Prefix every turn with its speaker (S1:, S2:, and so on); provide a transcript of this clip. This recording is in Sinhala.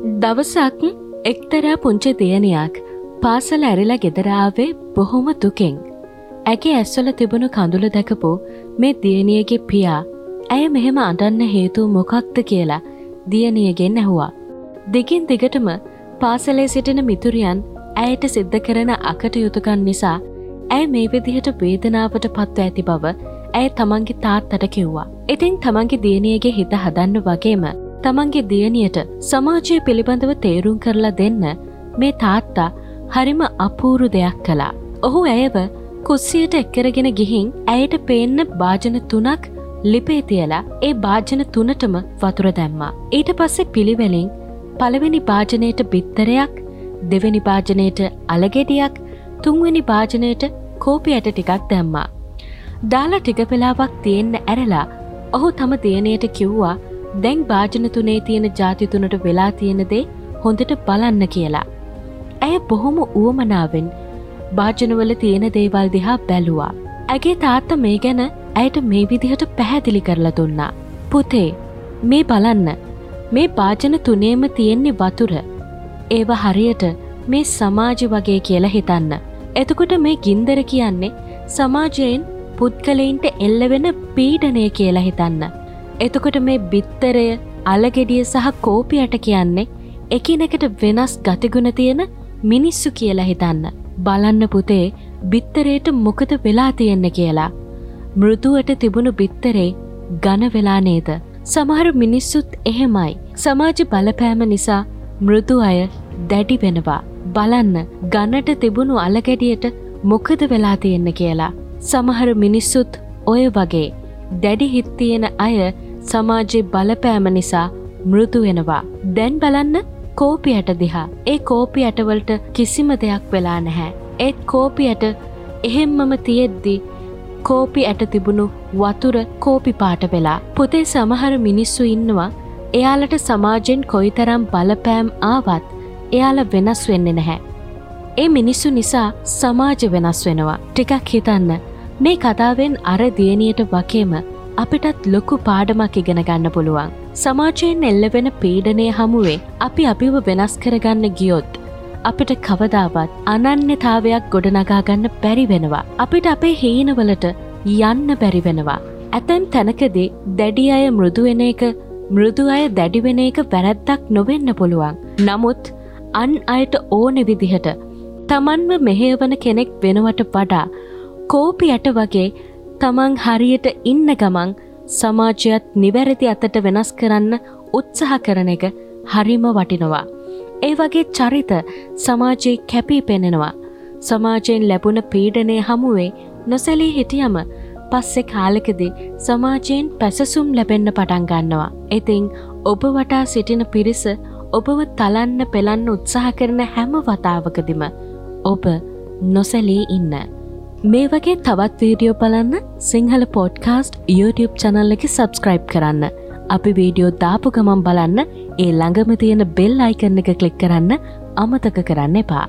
S1: දවසක් එක්තරා පුංචි දියණියක් පාසල ඇරිලා ගෙදරාවේ බොහොම දුකෙන්. ඇගේ ඇස්වල තිබුණු කඳුළ දැකපු මේ දියණියගේ පියා ඇය මෙහෙම අඩන්න හේතු මොකක්ද කියලා දියණියගෙන් ඇහුවා. දිගින් දිගටම පාසලේ සිටින මිතුරියන් ඇයට සිද්ධ කරන අකට යුතුකන් නිසා ඇය මේ විදිහට වේදනාවට පත්ව ඇති බව ඇය තමන්ගේ තාත්තට කිව්වා. ඉතින් තමන්ගේ දියණියගේ හිත හදන්න වගේම තමන්ගේ දියණියට සමාජය පිළිබඳව තේරුම් කරලා දෙන්න මේ තාත්තා හරිම අපූරු දෙයක් කළා. ඔහු ඇයව කුස්සියට එක්කරගෙන ගිහින් ඇයට පේන්න භාජන තුනක් ලිපේ තියලා ඒ භාජන තුනටම වතුර දැම්මා. ඊට පස්සේ පිළිවෙලින් පළවෙනි භාජනයට බිත්තරයක් දෙවැනි භාජනයට අලගෙඩියක් තුන්වෙනි භාජනයට කෝපියට ටිකක් දැම්මා. දාලා ටික පෙලාවක් තියෙන්න ඇරලා ඔහු තම තියනයට කිව්වා දැන් භාජන තුනේ තියෙන ජාතිතුනට වෙලා තියෙන දේ හොඳට බලන්න කියලා. ඇය බොහොම උවමනාවෙන් භාජනවල තියෙන දේවල් දිහා බැලුවා. ඇගේ තාත්ත මේ ගැන ඇයට මේ විදිහට පැහැදිලි කරලා දුන්නා. පුතේ මේ බලන්න මේ භාජන තුනේම තියෙන්නේ වතුර. ඒව හරියට මේ සමාජ වගේ කියලා හිතන්න. එතකොට මේ ගින්දර කියන්නේ සමාජයෙන් පුද්ගලයින්ට එල්ලවෙන පීඩනය කියලා හිතන්න. එතකොට මේ බිත්තරය අලගෙඩිය සහ කෝපියට කියන්නේ එකිනෙකට වෙනස් ගතිගුණ තියෙන මිනිස්සු කියලා හිතන්න. බලන්න පුතේ බිත්තරයට මොකද වෙලා තියෙන්න කියලා. මෘදුවට තිබුණු බිත්තරේ ගන වෙලා නේද. සමහර මිනිස්සුත් එහෙමයි. සමාජ බලපෑම නිසා මෘදු අය දැඩි වෙනවා. බලන්න ගන්නට තිබුණු අලගැඩියට මොකද වෙලා තියෙන්න කියලා. සමහර මිනිස්සුත් ඔය වගේ දැඩි හිත්තියෙන අය සමාජයේ බලපෑම නිසා මෘතු වෙනවා. දැන් බලන්න කෝපියට දිහා. ඒ කෝපි ඇටවලට කිසිම දෙයක් වෙලා නැහැ. ඒත් කෝපියට එහෙම්මම තියෙද්දි කෝපි ඇට තිබුණු වතුර කෝපි පාට වෙලා. පුතේ සමහර මිනිස්සු ඉන්නවා එයාලට සමාජෙන් කොයිතරම් බලපෑම් ආවත් එයාල වෙනස් වෙන්නේ නැහැ. ඒ මිනිස්සු නිසා සමාජ වෙනස් වෙනවා. ටිකක් හිතන්න මේ කතාවෙන් අර දියණියට වගේම අපිටත් ලොකු පාඩමක් ඉගෙන ගන්න පුළුවන්. සමාජයෙන් එල්ලවෙන පීඩනය හමුවේ අපි අපිව වෙනස් කරගන්න ගියොත්. අපිට කවදාවත් අනන්‍යතාවයක් ගොඩනගාගන්න බැරි වෙනවා. අපිට අපේ හීනවලට යන්න බැරි වෙනවා. ඇතැම් තැනකදී දැඩි අය මෘදුවෙන එක මෘදු අය දැඩිවෙන එක වැරැද්දක් නොවෙන්න පුළුවන්. නමුත් අන් අයට ඕනෙ විදිහට තමන්ව මෙහේවන කෙනෙක් වෙනවට වඩා කෝපි ඇට වගේ තමන් හරියට ඉන්න ගමන් සමාජයත් නිවැරදි අතට වෙනස් කරන්න උත්සාහ කරන එක හරිම වටිනවා. ඒ වගේ චරිත සමාජයේ කැපී පෙනෙනවා. සමාජයෙන් ලැබුණ පීඩනය හමුවේ නොසැලී හිටියම පස්සෙ කාලෙකදී සමාජයෙන් පැසසුම් ලැබෙන්න පටන් ගන්නවා. ඉතිං ඔබ වටා සිටින පිරිස ඔබව තලන්න පෙළන්න උත්සාහ කරන හැම වතාවකදිම ඔබ නොසැලී ඉන්න. මේ වගේ තවත් වීඩියෝ බලන්න සිංහල පෝඩ්කාස්ට් YouTube චනල්ල එක සබස්ක්‍රයිබ් කරන්න. අපි වීඩියෝ දාපු ගමන් බලන්න ඒ ළඟම තියෙන බෙල් අයිකන්න එක කලික් කරන්න අමතක කරන්න එපා.